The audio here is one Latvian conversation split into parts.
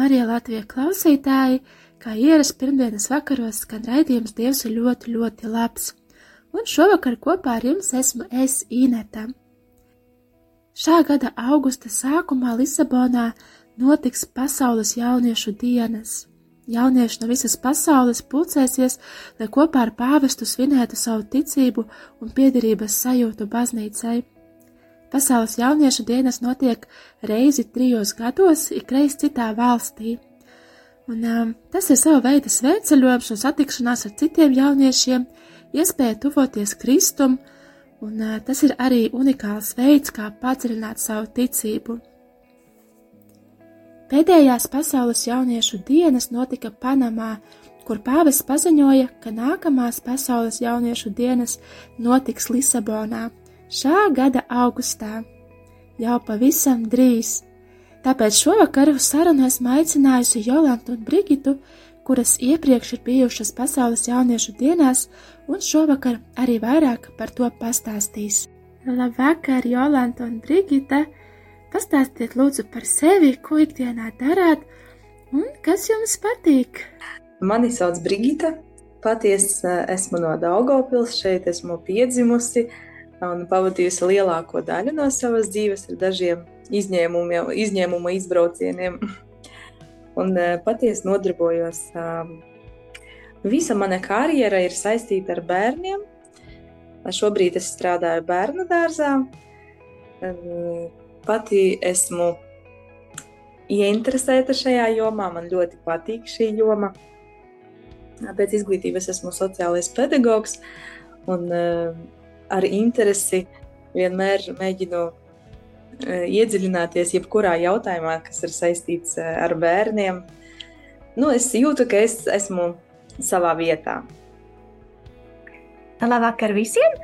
Arī Latvijas klausītāji, kā ierasts pirmdienas vakaros, skan raidījums Dievs ir ļoti, ļoti labs. Un šovakar kopā ar jums esmu es Ineta. Šā gada augusta sākumā Lisabonā notiks pasaules jauniešu dienas. Jaunieši no visas pasaules pulcēsies, lai kopā ar pāvestu svinētu savu ticību un piederības sajūtu baznīcai. Pasaules jauniešu dienas notiek reizi trijos gados, ikreiz citā valstī. Un, um, tas ir sava veida svētceļojums un satikšanās ar citiem jauniešiem, iespēja tuvoties Kristum, un uh, tas ir arī unikāls veids, kā padziļināt savu ticību. Pēdējās pasaules jauniešu dienas notika Panamā, kur pāvests paziņoja, ka nākamās pasaules jauniešu dienas notiks Lisabonā šā gada augustā, jau pavisam drīz. Tāpēc šovakar uz sarunu esmu aicinājusi Jolantu un Brigitu, kuras iepriekš ir bijušas pasaules jauniešu dienās, un šovakar arī vairāk par to pastāstīs. Labvakar, Jolanta un Brigita! Pastāstiet lūdzu par sevi, ko ikdienā darāt un kas jums patīk. Mani sauc Brigita. Patiesi esmu no Daugopils, šeit esmu piedzimusi, uh, un pavadījusi lielāko daļu no savas dzīves ar dažiem izņēmumiem, izņēmuma izbraucieniem. un e, patiesi nodarbojos. Visa mana karjera ir saistīta ar bērniem. Šobrīd es strādāju bērnu dārzā. Pati esmu ieinteresēta šajā jomā. Man ļoti patīk šī joma. Pēc izglītības esmu sociālais pedagogs. Un, uh, ar interesi vienmēr mēģinu e, iedziļināties jebkurā jautājumā, kas ir saistīts e, ar bērniem. Nu, es jūtu, ka es esmu savā vietā. Labvakar visiem!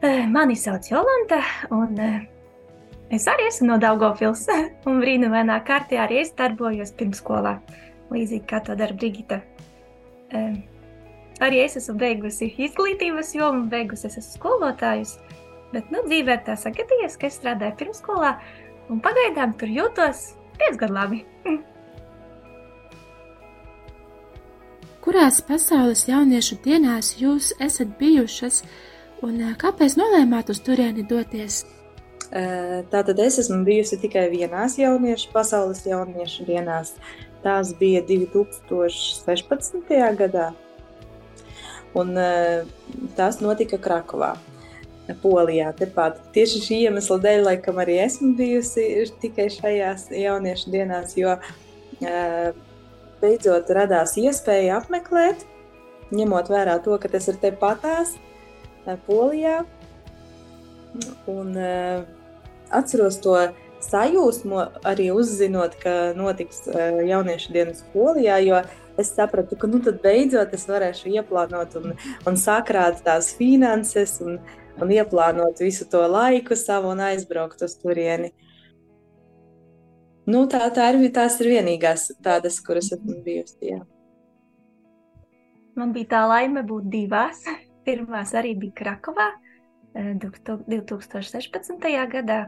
E, mani sauc Jolanta, un es arī esmu no Daugopils, un brīnumainā kārtī arī es darbojos pirmskolā, līdzīgi kā to dara Brigita. Arī es esmu beigusi izglītības jomu, beigusi es esmu skolotājus, bet nu, dzīvē tā sagadījies, ka es strādāju pirmskolā un pagaidām tur jūtos diezgan labi. Kurās pasaules jauniešu dienās jūs esat bijušas un kāpēc nolēmāt uz turieni doties? Tātad es esmu bijusi tikai vienās jauniešu pasaules jauniešu dienās. Tās bija 2016. gadā un uh, tas notika Krakovā. Polijā. Tepat. Tieši šī iemesla dēļ, laikam, arī esmu bijusi tikai šajās jauniešu dienās, jo uh, beidzot radās iespēja apmeklēt, ņemot vērā to, ka tas ir tepatās uh, Polijā. Un atceros to sajūsmu arī uzzinot, ka notiks jauniešu dienas Polijā, jo es sapratu, ka nu, beidzot es varēšu ieplānot un, un sakrāt tās finanses un, un ieplānot visu to laiku savu un aizbraukt uz turieni. Nu, tā, tā ir, tās ir vienīgās tādas, kuras esmu bijusi. Jā. Man bija tā laime būt divās. Pirmās arī bija Krakovā 2016. Eh, gadā.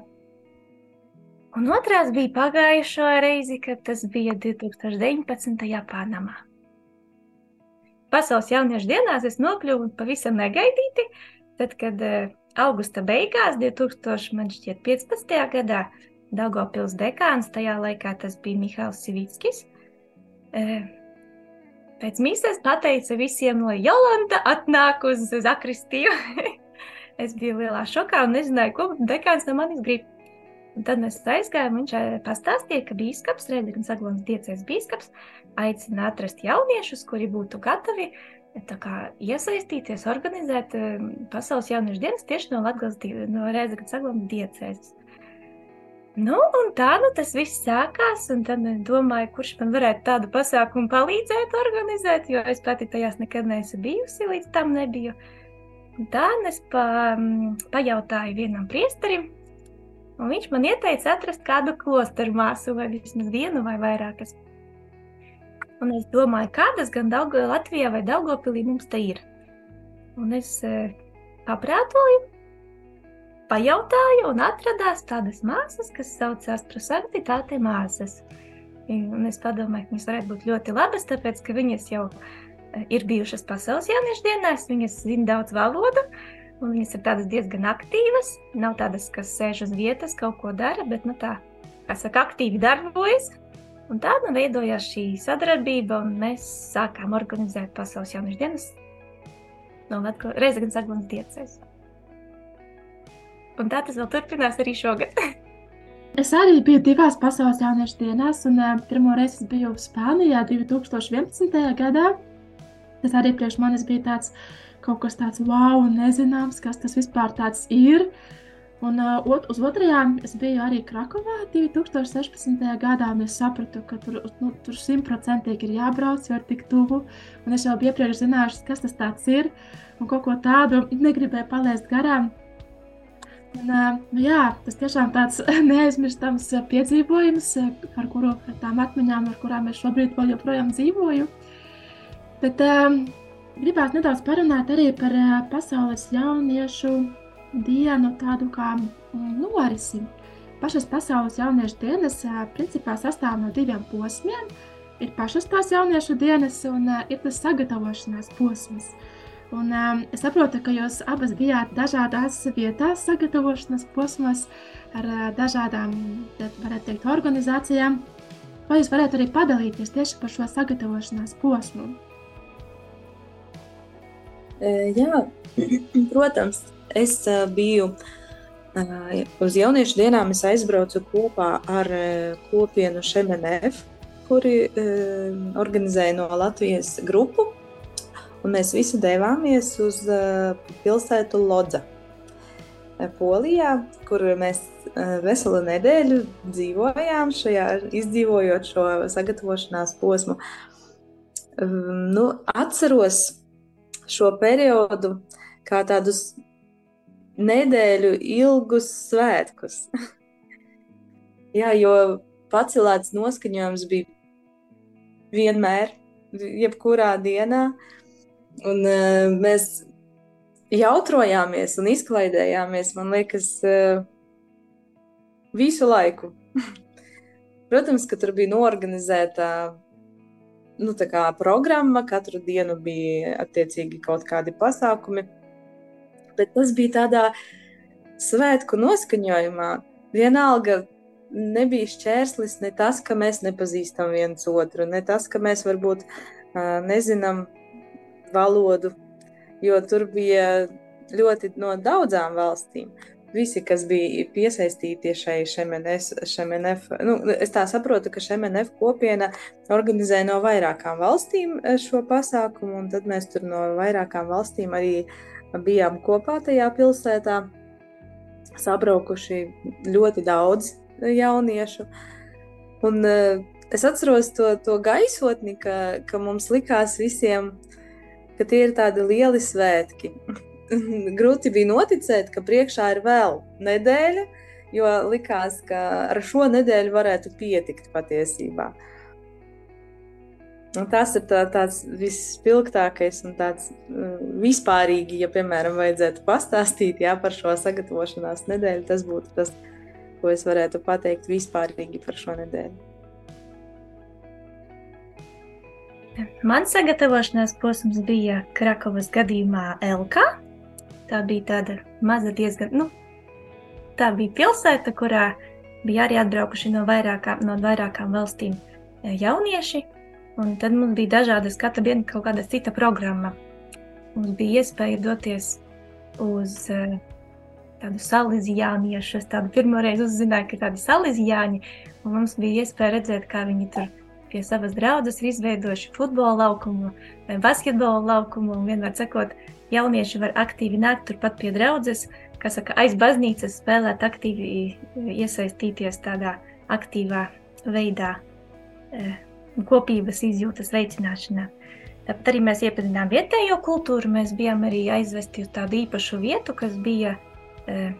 Un otrās bija pagājušo reizi, kad tas bija 2019. Panamā. Pasaules jauniešu dienās es nokļuvu pavisam negaidīti, tad, kad uh, augusta beigās, 2015. gadā, Daugopils dekāns, tajā laikā tas bija Mihāls Sivickis, uh, pēc mīsas pateica visiem, lai Jolanta atnāk uz Zakristiju. es biju lielā šokā un nezināju, ko dekāns no manis grib. Un tad mēs aizgājām, viņš eh, pastāstīja, ka bīskaps, Rēdzenes Aglonas diecēs bīskaps, aicina atrast jauniešus, kuri būtu gatavi iesaistīties, organizēt pasaules jauniešu dienas tieši no Latvijas no Rēzakļa saglabājas diecēs. Nu, un tā nu, tas viss sākās, tad es domāju, kurš man varētu tādu pasākumu palīdzēt organizēt, jo es pati tajās nekad neesmu bijusi, līdz tam nebiju. Un tā es pa, pajautāju vienam priesterim, un viņš man ieteica atrast kādu klosteru māsu, vai vismaz vienu vai vairākas. Un es domāju, kādas gan Daugo, Latvijā vai Daugopilī mums te ir. Un es e, paprātoju, pajautāju un atradās tādas māsas, kas saucās Prosanktitāte māsas. Un es padomāju, ka viņas varētu būt ļoti labas, tāpēc, ka viņas jau eh, ir bijušas pasaules jauniešu dienās, viņas zina daudz valodu, un viņas ir tādas diezgan aktīvas. Nav tādas, kas sēž uz vietas, kaut ko dara, bet, nu tā, kā saka, aktīvi darbojas. Un tā nu veidojās šī sadarbība, un mēs sākām organizēt pasaules jauniešu dienas no Reizeknas Aglonas diecēs un tā tas vēl turpinās arī šogad. es arī biju divās pasaules jauniešu dienās, un uh, pirmo reizi es biju Spānijā 2011. gadā. Tas arī priekš manis bija tāds kaut kas tāds wow, nezināms, kas tas vispār ir. Un uh, ot, uz otrajām es biju arī Krakovā 2016. gadā. Es sapratu, ka tur nu, simtprocentīgi ir jābrauc, jo ir tik tuvu. Un es jau biju iepriekš zinājusi, kas tas ir. Un kaut ko tādu negribēju palaist garām. Un, nu jā, tas tiešām tāds neaizmirstams piedzīvojums, ar, kuru, ar tām atmiņām, ar kurām es šobrīd vēl joprojām dzīvoju. Bet gribētu nedaudz parunāt arī par pasaules jauniešu dienu, tādu kā norisi. Pašas pasaules jauniešu dienas principā sastāv no diviem posmiem. Ir pašas tās jauniešu dienas un ir tas sagatavošanās posms. Un, um, es saprotu, ka jūs abas bijāt dažādās vietās, sagatavošanas posmos, ar uh, dažādām teikt, organizācijām. Vai jūs varētu arī padalīties tieši par šo sagatavošanās posmu? Jā, protams, es biju uz jauniešu dienām. Es aizbraucu kopā ar kopienu Šemenef, kuri organizēja no Latvijas grupu mēs visi devāmies uz pilsētu Lodza. Eh, Polijā, kur mēs veselu nedēļu dzīvojām, šajā, izdzīvojot šo sagatavošanās posmu. Nu, atceros šo periodu kā tādus nedēļu ilgus svētkus. Jā, jo pacelēts noskaņojums bija vienmēr, jebkurā dienā. Un uh, mēs jautrojāmies un izklaidējāmies, man liekas, uh, visu laiku. Protams, ka tur bija norganizēta nu, programma, katru dienu bija attiecīgi kaut kādi pasākumi. Bet tas bija tādā svētku noskaņojumā. Vienalga nebija šķērslis ne tas, ka mēs nepazīstam viens otru, ne tas, ka mēs varbūt uh, nezinām valodu, jo tur bija ļoti no daudzām valstīm. Visi, kas bija piesaistīti šai šemenef, nu, es tā saprotu, ka šemenef kopiena organizē no vairākām valstīm eh, šo pasākumu, un tad mēs tur no vairākām valstīm arī bijām kopā tajā pilsētā, sabraukuši ļoti daudz jauniešu. Un, uh, es atceros to, to gaisotni, ka, ka mums likās visiem, ka tie ir tādi lieli svētki. Grūti bija noticēt, ka priekšā ir vēl nedēļa, jo likās, ka ar šo nedēļu varētu pietikt patiesībā. Un tas ir tā, tāds vispilgtākais un tāds uh, vispārīgi, ja, piemēram, vajadzētu pastāstīt jā, par šo sagatavošanās nedēļu, tas būtu tas, ko es varētu pateikt vispārīgi par šo nedēļu. Mans sagatavošanās posms bija Krakovas gadījumā Elka. Tā bija tāda maza, diezgan, nu, tā bija pilsēta, kurā bija arī atbraukuši no vairākām, no vairākām valstīm eh, jaunieši. Un tad mums bija dažādas, katra diena kaut kāda cita programma. Mums bija iespēja doties uz uh, tādu salīdzjāniešu. Es tādu pirmo reizi uzzināju, ka tādi salīdzjāņi, un mums bija iespēja redzēt, kā viņi tur pie savas draudzes ir izveidojuši futbola laukumu vai basketbola laukumu. Un vienmēr sakot, jaunieši var aktīvi nākt turpat pie draudzes, kas saka, aiz baznīcas spēlēt, aktīvi iesaistīties tādā aktīvā veidā, e, kopības izjūtas veicināšanā. Tāpat arī mēs iepazinām vietējo kultūru. Mēs bijām arī aizvesti uz tādu īpašu vietu, kas bija e,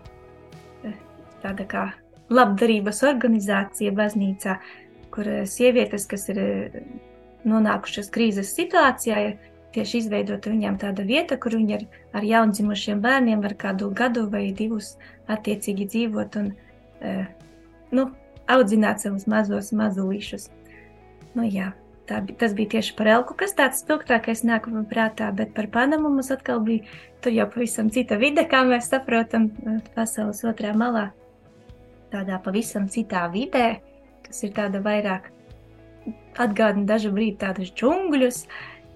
e, tāda kā labdarības organizācija baznīcā, kur sievietes, kas ir nonākušas krīzes situācijā, tieši izveidota viņām tāda vieta, kur viņi ar, ar jaundzimušiem bērniem var kādu gadu vai divus attiecīgi dzīvot un nu, audzināt savus mazos mazulīšus. Nu, jā, tā, tas bija tieši par elku, kas tāds spilgtākais nāk man prātā, bet par Panamu mums atkal bija tur jau pavisam cita vide, kā mēs saprotam, pasaules otrā malā. Tādā pavisam citā vidē, kas ir tāda vairāk atgādina dažu brīdi tādus džungļus,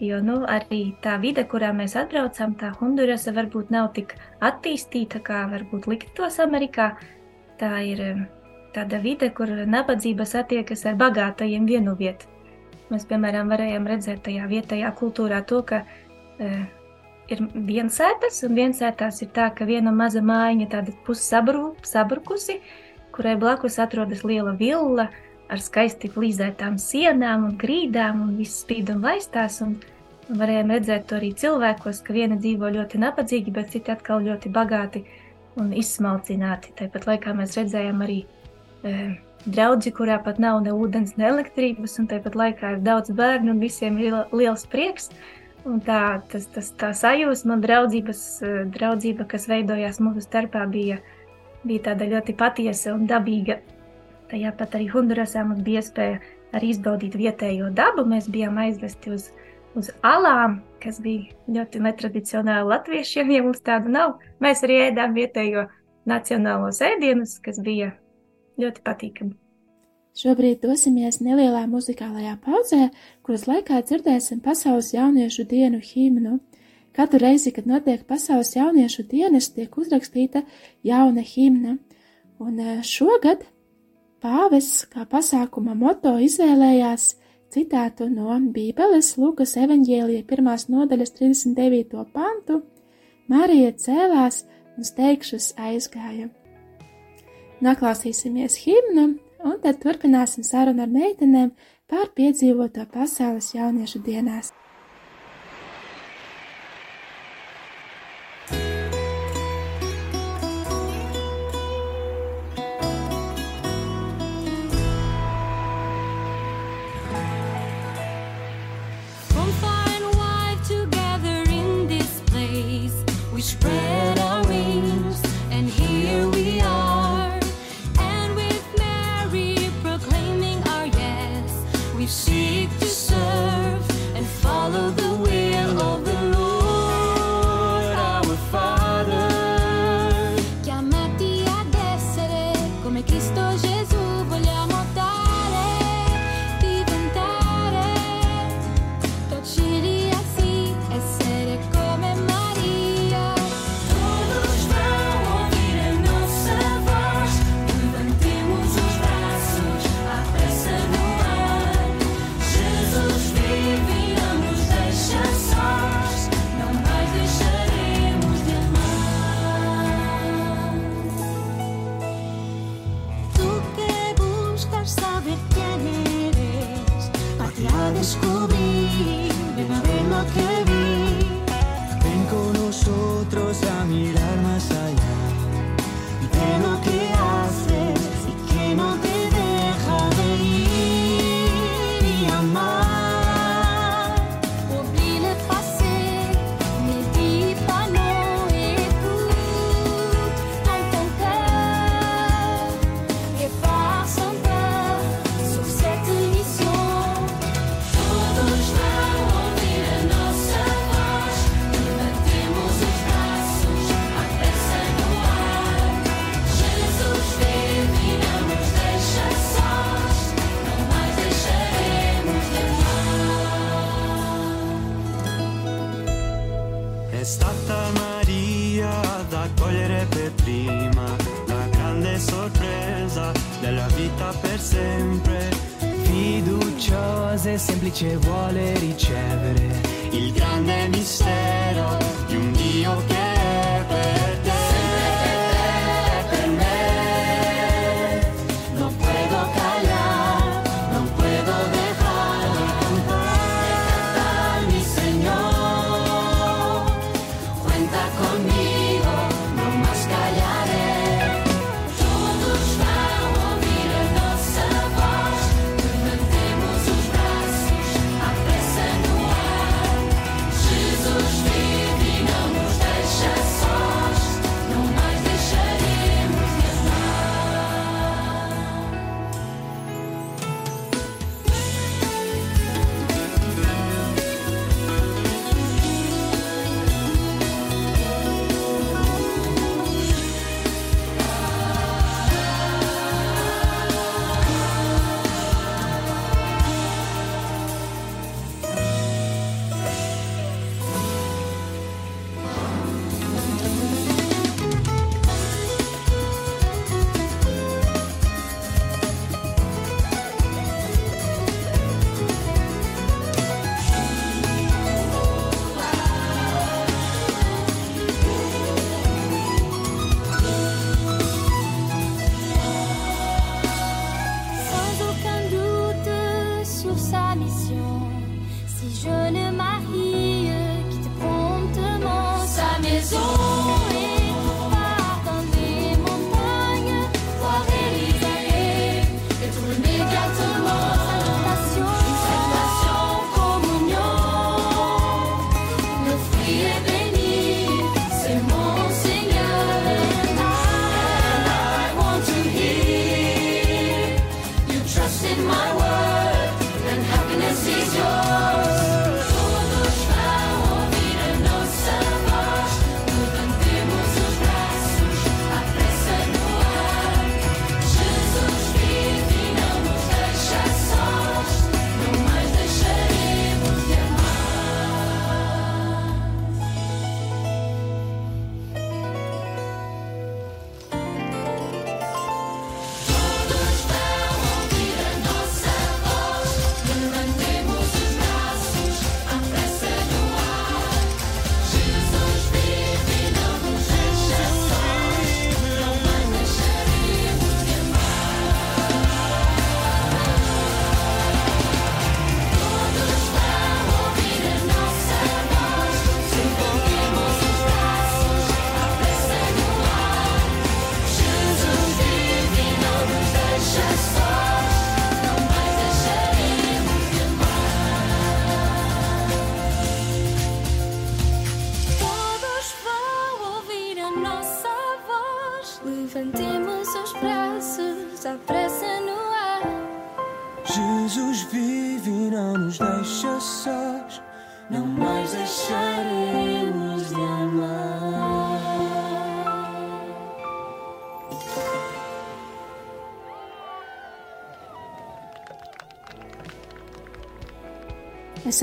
jo nu, arī tā vide, kurā mēs atbraucām, tā Hondurasa varbūt nav tik attīstīta, kā varbūt liktos Amerikā. Tā ir tāda vide, kur nabadzība satiekas ar bagātajiem vienu vietu. Mēs, piemēram, varējām redzēt tajā vietējā kultūrā to, ka e, ir viensētas, un viensētās ir tā, ka viena maza mājiņa tāda pussabrukusi, kurai blakus atrodas liela villa ar skaisti flīzētām sienām un grīdām, un viss spīd un laistās, un, varējām redzēt to arī cilvēkos, ka viena dzīvo ļoti nabadzīgi, bet citi atkal ļoti bagāti un izsmalcināti. Tāpat laikā mēs redzējām arī e, draugi, kurā pat nav ne ūdens, ne elektrības, un tāpat laikā ir daudz bērnu, un visiem ir liels prieks. Un tā, tas, tas, tā sajūsma un draudzības, e, draudzība, kas veidojās mūsu starpā, bija, bija tāda ļoti patiesa un dabīga. Tajā pat arī Hondurasā mums bija iespēja arī izbaudīt vietējo dabu. Mēs bijām aizvesti uz, uz alām, kas bija ļoti netradicionāli latviešiem, ja mums tāda nav. Mēs arī ēdām vietējo nacionālos ēdienus, kas bija ļoti patīkami. Šobrīd dosimies nelielā muzikālajā pauzē, kuras laikā dzirdēsim Pasaules jauniešu dienu himnu. Katru reizi, kad notiek Pasaules jauniešu dienas, tiek uzrakstīta jauna himna, un eh, šogad pāvis kā pasākuma moto izvēlējās citātu no Bībeles Lūkas evaņģēlija pirmās nodaļas 39. pantu Marija cēlās un steigšus aizgāja. Noklausīsimies himnu, un tad turpināsim sarunu ar meitenēm par piedzīvoto pasaules jauniešu dienās. Que estou. 我的朋友。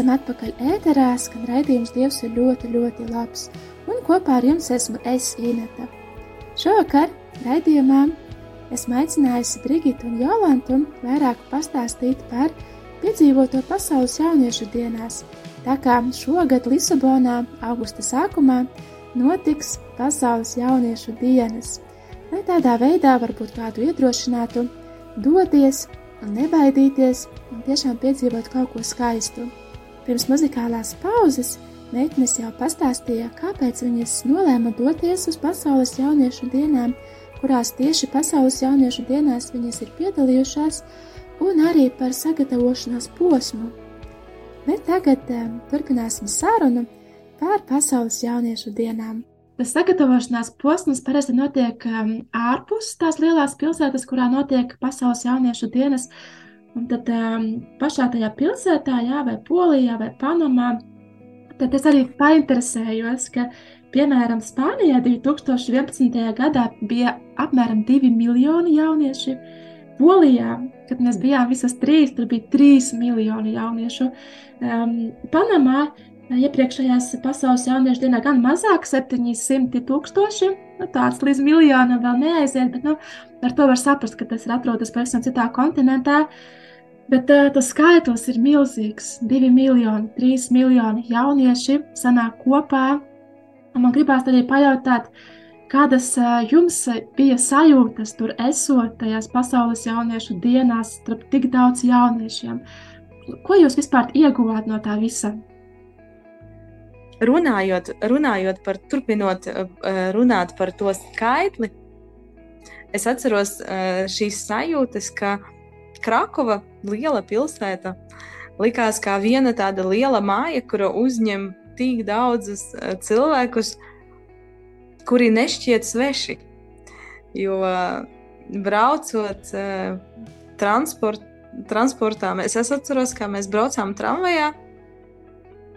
Esam atpakaļ ēterā, skan raidījums Dievs ir ļoti, ļoti labs, un kopā ar jums esmu es Ineta. Šovakar raidījumā esmu aicinājusi Brigitu un Jolantu vairāk pastāstīt par piedzīvoto pasaules jauniešu dienās, tā kā šogad Lisabonā augusta sākumā notiks pasaules jauniešu dienas, lai tādā veidā varbūt kādu iedrošinātu doties un nebaidīties un tiešām piedzīvot kaut ko skaistu. Pirms muzikālās pauzes meitenes jau pastāstīja, kāpēc viņas nolēma doties uz pasaules jauniešu dienām, kurās tieši pasaules jauniešu dienās viņas ir piedalījušās, un arī par sagatavošanās posmu. Bet tagad um, turpināsim sarunu par pasaules jauniešu dienām. Tas sagatavošanās posms parasti notiek um, ārpus tās lielās pilsētas, kurā notiek pasaules jauniešu dienas. Un tad um, pašā tajā pilsētā, jā, vai Polijā, vai Panamā, tad es arī painteresējos, ka, piemēram, Spānijā 2011. gadā bija apmēram 2 miljoni jaunieši. Polijā, kad mēs bijām visas trīs, tur bija 3 miljoni jauniešu. Um, Panamā iepriekšējās pasaules jauniešu dienā gan mazāk, 700 tūkstoši. Nu, tāds līdz miljonam vēl neaiziet, bet nu, ar to var saprast, ka tas ir atrodas pavisam citā kontinentā. Bet uh, tas skaitlis ir milzīgs. Divi miljoni, trīs miljoni jaunieši sanāk kopā. Man gribās arī pajautāt, kādas uh, jums bija sajūtas tur esot tajās pasaules jauniešu dienās starp tik daudz jauniešiem? Ko jūs vispār ieguvāt no tā visa? runājot, runājot par, turpinot uh, runāt par to skaitli, es atceros šīs sajūtas, ka Krakova, liela pilsēta, likās kā viena tāda liela māja, kura uzņem tik daudzus cilvēkus, kuri nešķiet sveši. Jo braucot transport, transportā, es atceros, kā mēs braucām tramvajā.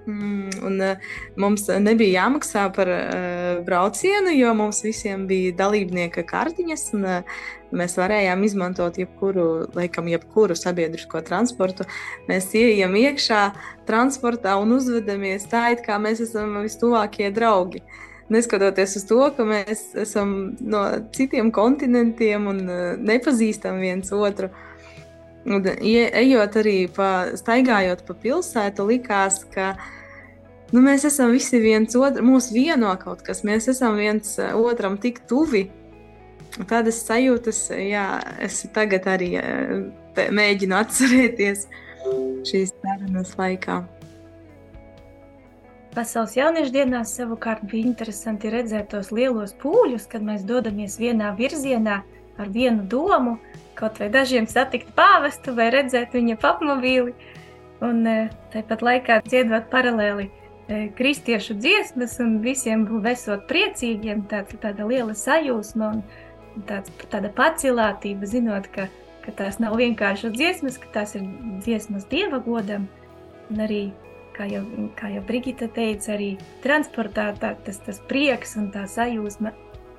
Mm, un mums nebija jāmaksā par braucienu, jo mums visiem bija dalībnieka kartiņas. Un, uh, mēs varējām izmantot jebkuru, laikam, jebkuru sabiedrisko transportu. Mēs ieejam iekšā transportā un uzvedamies tā, it kā mēs esam vistuvākie draugi. Neskatoties uz to, ka mēs esam no citiem kontinentiem un uh, nepazīstam viens otru. Un, ejot arī pa, staigājot pa pilsētu, likās, ka nu, mēs esam visi viens otru, mūs vieno kaut kas, mēs esam viens otram tik tuvi. Tādas sajūtas, jā, es tagad arī mēģinu atcerēties šīs sarunas laikā. Pasaules jauniešu dienās savukārt bija interesanti redzēt tos lielos pūļus, kad mēs dodamies vienā virzienā ar vienu domu, kaut vai dažiem satikt pāvestu vai redzēt viņa papmobīli. Un tāpat laikā dziedot paralēli kristiešu dziesmas un visiem esot priecīgiem, tāds, tāda liela sajūsma un tāds, tāda pacilātība, zinot, ka, ka tās nav vienkārši dziesmas, ka tās ir dziesmas dieva godam. Un arī, kā jau, kā jau Brigita teica, arī transportā tā, tas, tas prieks un tā sajūsma.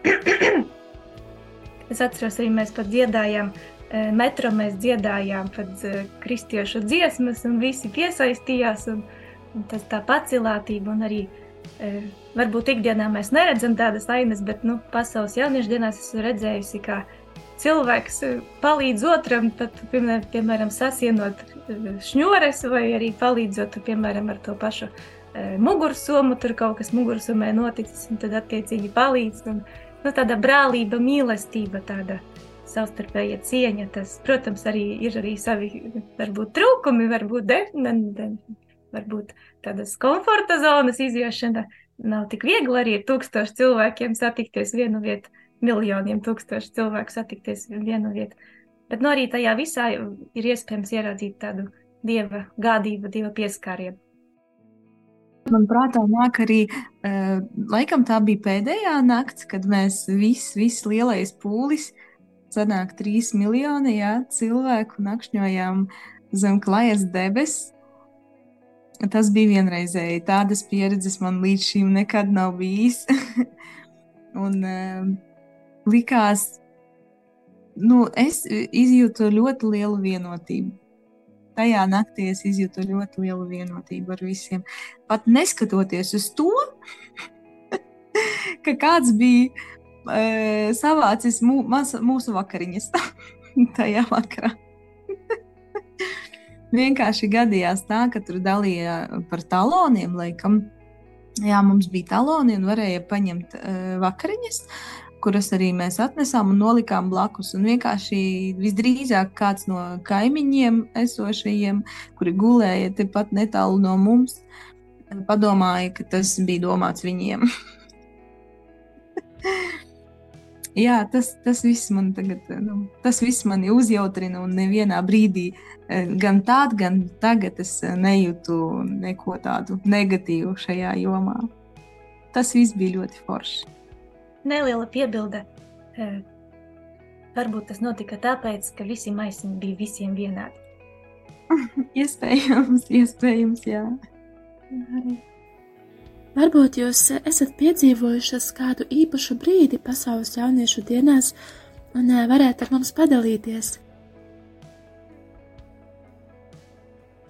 es atceros, arī mēs pat dziedājām metro mēs dziedājām pat kristiešu dziesmas, un visi piesaistījās. Un tas tā pacilātība, un arī e, varbūt ikdienā mēs neredzam tādas ainas, bet nu, pasaules jauniešu dienās esmu redzējusi, kā cilvēks palīdz otram, pat, piemēram, sasienot šņores, vai arī palīdzot, piemēram, ar to pašu e, mugursomu, tur kaut kas mugursomē noticis, un tad attiecīgi palīdz. Un, nu, tāda brālība, mīlestība, tāda savstarpēja cieņa. Tas, protams, arī ir arī savi varbūt, trūkumi, varbūt, de, ne, de, varbūt tādas komforta zonas iziešana. Nav tik viegli arī ar tūkstošu cilvēkiem satikties vienu vietu, miljoniem tūkstošu cilvēku satikties vienu vietu. Bet no nu, arī tajā visā ir iespējams ieraudzīt tādu dieva gādību, dieva pieskārienu. Man prātā nāk arī, uh, laikam tā bija pēdējā nakts, kad mēs visi, visi lielais pūlis sanāk trīs miljoni jā, cilvēku nakšņojām zem klajas debesis. Tas bija vienreizēji. Tādas pieredzes man līdz šim nekad nav bijis. un um, likās, nu, es izjūtu ļoti lielu vienotību. Tajā naktī es izjūtu ļoti lielu vienotību ar visiem. Pat neskatoties uz to, ka kāds bija e, savācis mū, mūsu vakariņas tajā vakarā. Vienkārši gadījās tā, ka tur dalīja par taloniem, laikam. Jā, mums bija taloni un varēja paņemt uh, vakariņas, kuras arī mēs atnesām un nolikām blakus. Un vienkārši visdrīzāk kāds no kaimiņiem esošajiem, kuri gulēja tepat netālu no mums, padomāja, ka tas bija domāts viņiem. Jā, tas, tas viss man tagad, nu, tas viss mani uzjautrina un nevienā brīdī, eh, gan tād, gan tagad es eh, nejūtu neko tādu negatīvu šajā jomā. Tas viss bija ļoti forši. Neliela piebilde. Eh, varbūt tas notika tāpēc, ka visi maisiņi bija visiem vienādi. iespējams, iespējams, jā. Arī. Varbūt jūs esat piedzīvojušas kādu īpašu brīdi pasaules jauniešu dienās un varētu ar mums padalīties.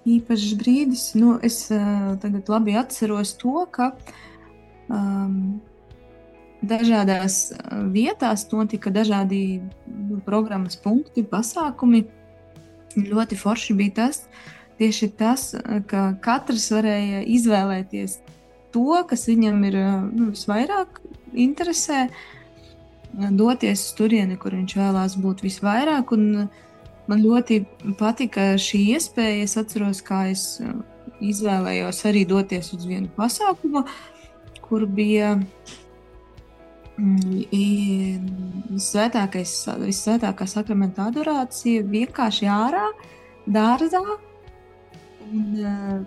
Īpašs brīdis, nu, es uh, tagad labi atceros to, ka um, dažādās vietās notika dažādi nu, programmas punkti, pasākumi. ļoti forši bija tas, tieši tas, ka katrs varēja izvēlēties to, kas viņam ir nu, visvairāk interesē, doties uz turieni, kur viņš vēlās būt visvairāk. Un man ļoti patika šī iespēja. Es atceros, kā es izvēlējos arī doties uz vienu pasākumu, kur bija visvētākais, visvētākā sakramenta adorācija vienkārši ārā, dārzā. Un,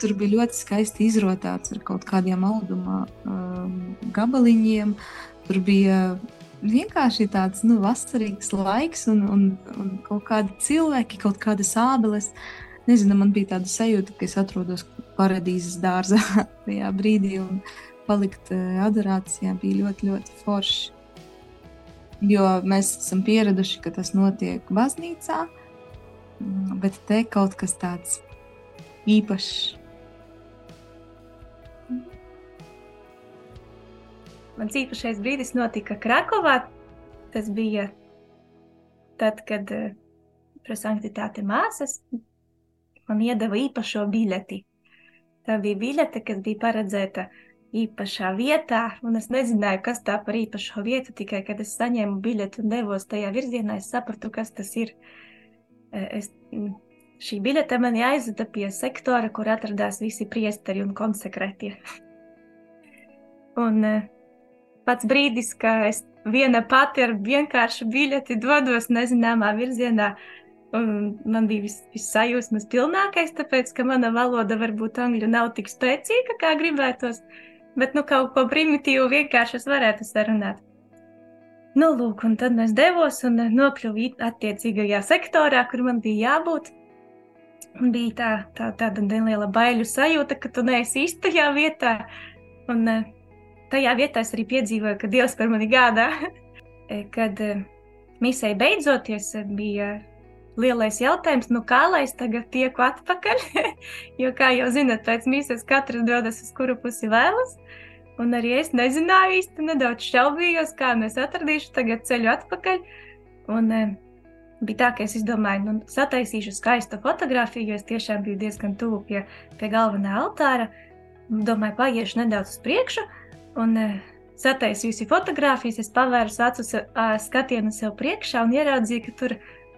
tur bija ļoti skaisti izrotāts ar kaut kādiem auduma um, gabaliņiem. Tur bija vienkārši tāds nu, vasarīgs laiks un, un, un kaut kādi cilvēki, kaut kādas ābeles. Nezinu, man bija tāda sajūta, ka es atrodos paradīzes dārzā tajā brīdī. Un, palikt adorācijā bija ļoti, ļoti forši. Jo mēs esam pieraduši, ka tas notiek baznīcā, bet te kaut kas tāds īpašs. Mans īpašais brīdis notika Krakovā. Tas bija tad, kad prosanktitāte māsas man iedeva īpašo biļeti. Tā bija biļete, kas bija paredzēta īpašā vietā, un es nezināju, kas tā par īpašo vietu. Tikai kad es saņēmu biļeti un devos tajā virzienā, es sapratu, kas tas ir. Es, šī biļete man aizveda pie sektora, kur atradās visi priesteri un konsekrētie. un pats brīdis, ka es viena pati ar vienkāršu biļeti dodos nezināmā virzienā, Un man bija viss vis sajūsmas pilnākais, tāpēc, ka mana valoda varbūt angļu nav tik spēcīga, kā gribētos, bet nu kaut ko primitīvu vienkārši es varētu sarunāt. Nu, lūk, un tad mēs devos un nokļuvu attiecīgajā sektorā, kur man bija jābūt. Bija tā, tā, tāda neliela baiļu sajūta, ka tu neesi īstajā vietā. Un tajā vietā es arī piedzīvoju, ka Dievs par mani gādā. Kad misija beidzoties, bija lielais jautājums, nu kā lai es tagad tieku atpakaļ? jo, kā jau zinat, pēc mīsas katrs dodas uz kuru pusi vēlas. Un arī es nezināju īsti, nedaudz šaubījos, kā mēs atradīšu tagad ceļu atpakaļ. Un e, bija tā, ka es izdomāju, nu, sataisīšu skaistu fotografiju, jo es tiešām biju diezgan tuvu pie, pie galvenā altāra. Domāju, paiešu nedaudz uz priekšu. Un, e, Sataisījusi fotogrāfijas, es pavēru acu skatienu sev priekšā un ieraudzīju, ka tur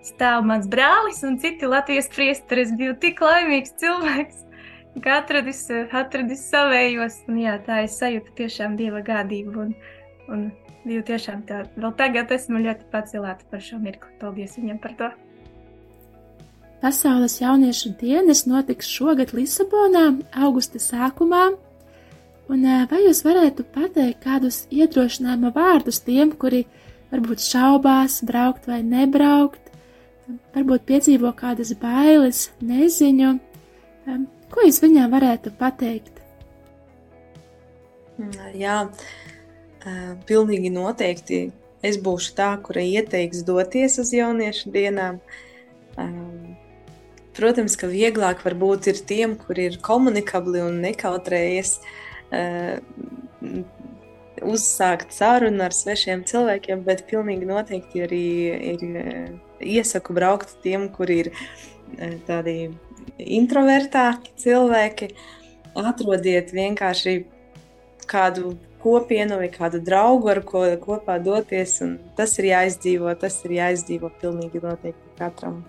stāv mans brālis un citi Latvijas priesteri. Es biju tik laimīgs cilvēks, ka atradis, atradis savējos. Un, jā, tā es sajūtu tiešām dieva gādību. Un, un biju tiešām tā, vēl tagad esmu ļoti pacelēta par šo mirkli. Paldies viņam par to! Pasaules jauniešu dienas notiks šogad Lisabonā, augusta sākumā. Un vai jūs varētu pateikt kādus iedrošinājuma vārdus tiem, kuri varbūt šaubās, braukt vai nebraukt, varbūt piedzīvo kādas bailes, neziņu. Ko jūs viņām varētu pateikt? Jā, pilnīgi noteikti. Es būšu tā, kura ieteiks doties uz jauniešu dienām. Protams, ka vieglāk varbūt ir tiem, kuri ir komunikabli un nekautrējas uzsākt sarunu ar svešiem cilvēkiem, bet pilnīgi noteikti arī ir iesaku braukt tiem, kuri ir tādi introvertāki cilvēki. Atrodiet vienkārši kādu kopienu vai kādu draugu, ar ko kopā doties. Tas ir jāizdzīvo, tas ir jāizdzīvo pilnīgi noteikti katram.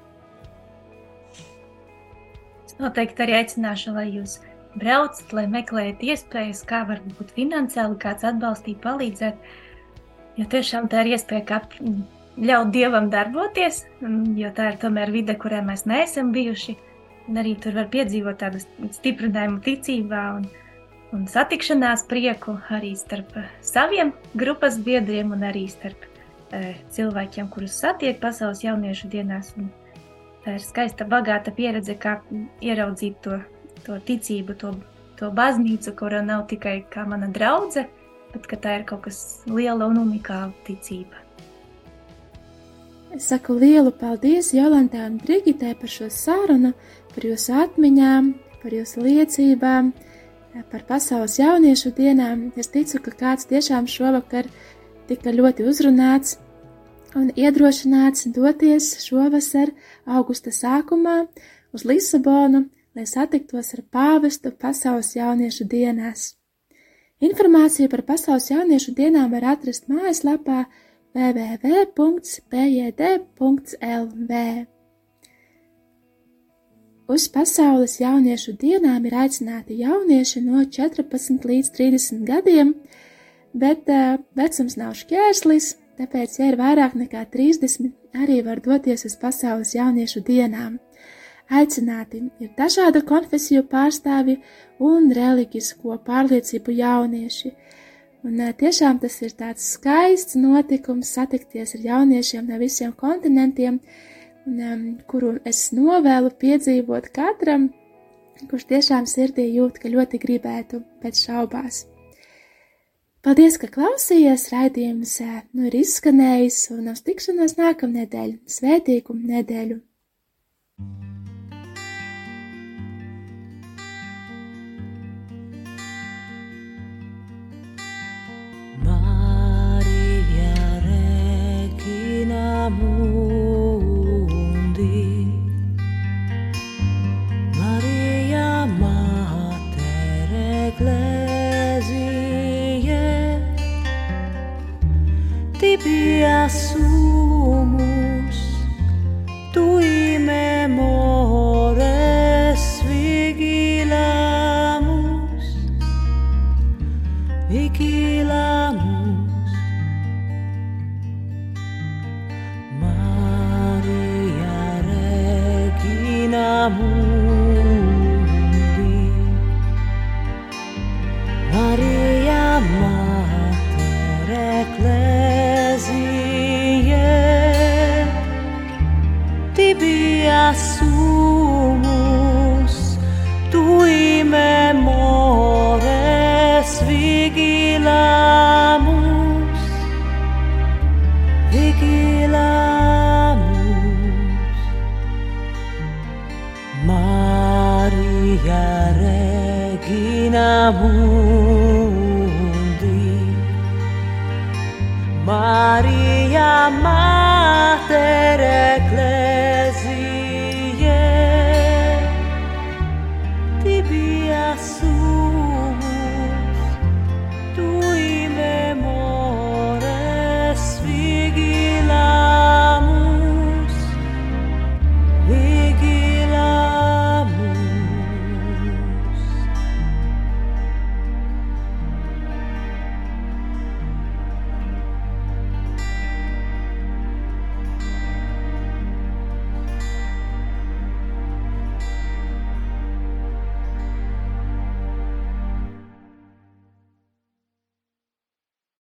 Es noteikti arī aicināšu, lai jūs braucat, lai meklējat iespējas, kā varbūt finansiāli kāds atbalstīt, palīdzēt. Jo tiešām tā ir iespēja, kā ļaut dievam darboties, jo tā ir tomēr vide, kurā mēs neesam bijuši. Un arī tur var piedzīvot tādu stiprinājumu ticībā un, un satikšanās prieku arī starp saviem grupas biedriem un arī starp e, cilvēkiem, kurus satiek pasaules jauniešu dienās. Un tā ir skaista, bagāta pieredze, kā ieraudzīt to, to ticību, to, to baznīcu, kura nav tikai kā mana draudzene, bet tā ir kaut kas liela un unikāla ticība. Es saku lielu paldies Jolantai un Brigitai par šo sarunu, par jūsu atmiņām, par jūsu liecībām, par pasaules jauniešu dienām. Es ticu, ka kāds tiešām šovakar tika ļoti uzrunāts un iedrošināts doties šovasar, augusta sākumā, uz Lisabonu, lai satiktos ar pāvestu pasaules jauniešu dienās. Informāciju par pasaules jauniešu dienām var atrast mājaslapā www.pjd.lv. Uz pasaules jauniešu dienām ir aicināti jaunieši no 14 līdz 30 gadiem, bet uh, vecums nav šķērslis, tāpēc, ja ir vairāk nekā 30, arī var doties uz pasaules jauniešu dienām. Aicināti ir dažādu konfesiju pārstāvi un reliģisko pārliecību jaunieši. Un uh, tiešām tas ir tāds skaists notikums satikties ar jauniešiem no visiem kontinentiem, un, um, kuru es novēlu piedzīvot katram, kurš tiešām sirdī jūt, ka ļoti gribētu pēc šaubās. Paldies, ka klausījāties! Raidījums ā, nu ir izskanējis, un uz tikšanos nākamnedēļ. Svētīgu nedēļu! Maria vigilamus vigilamus Maria regina mundi. Maria mater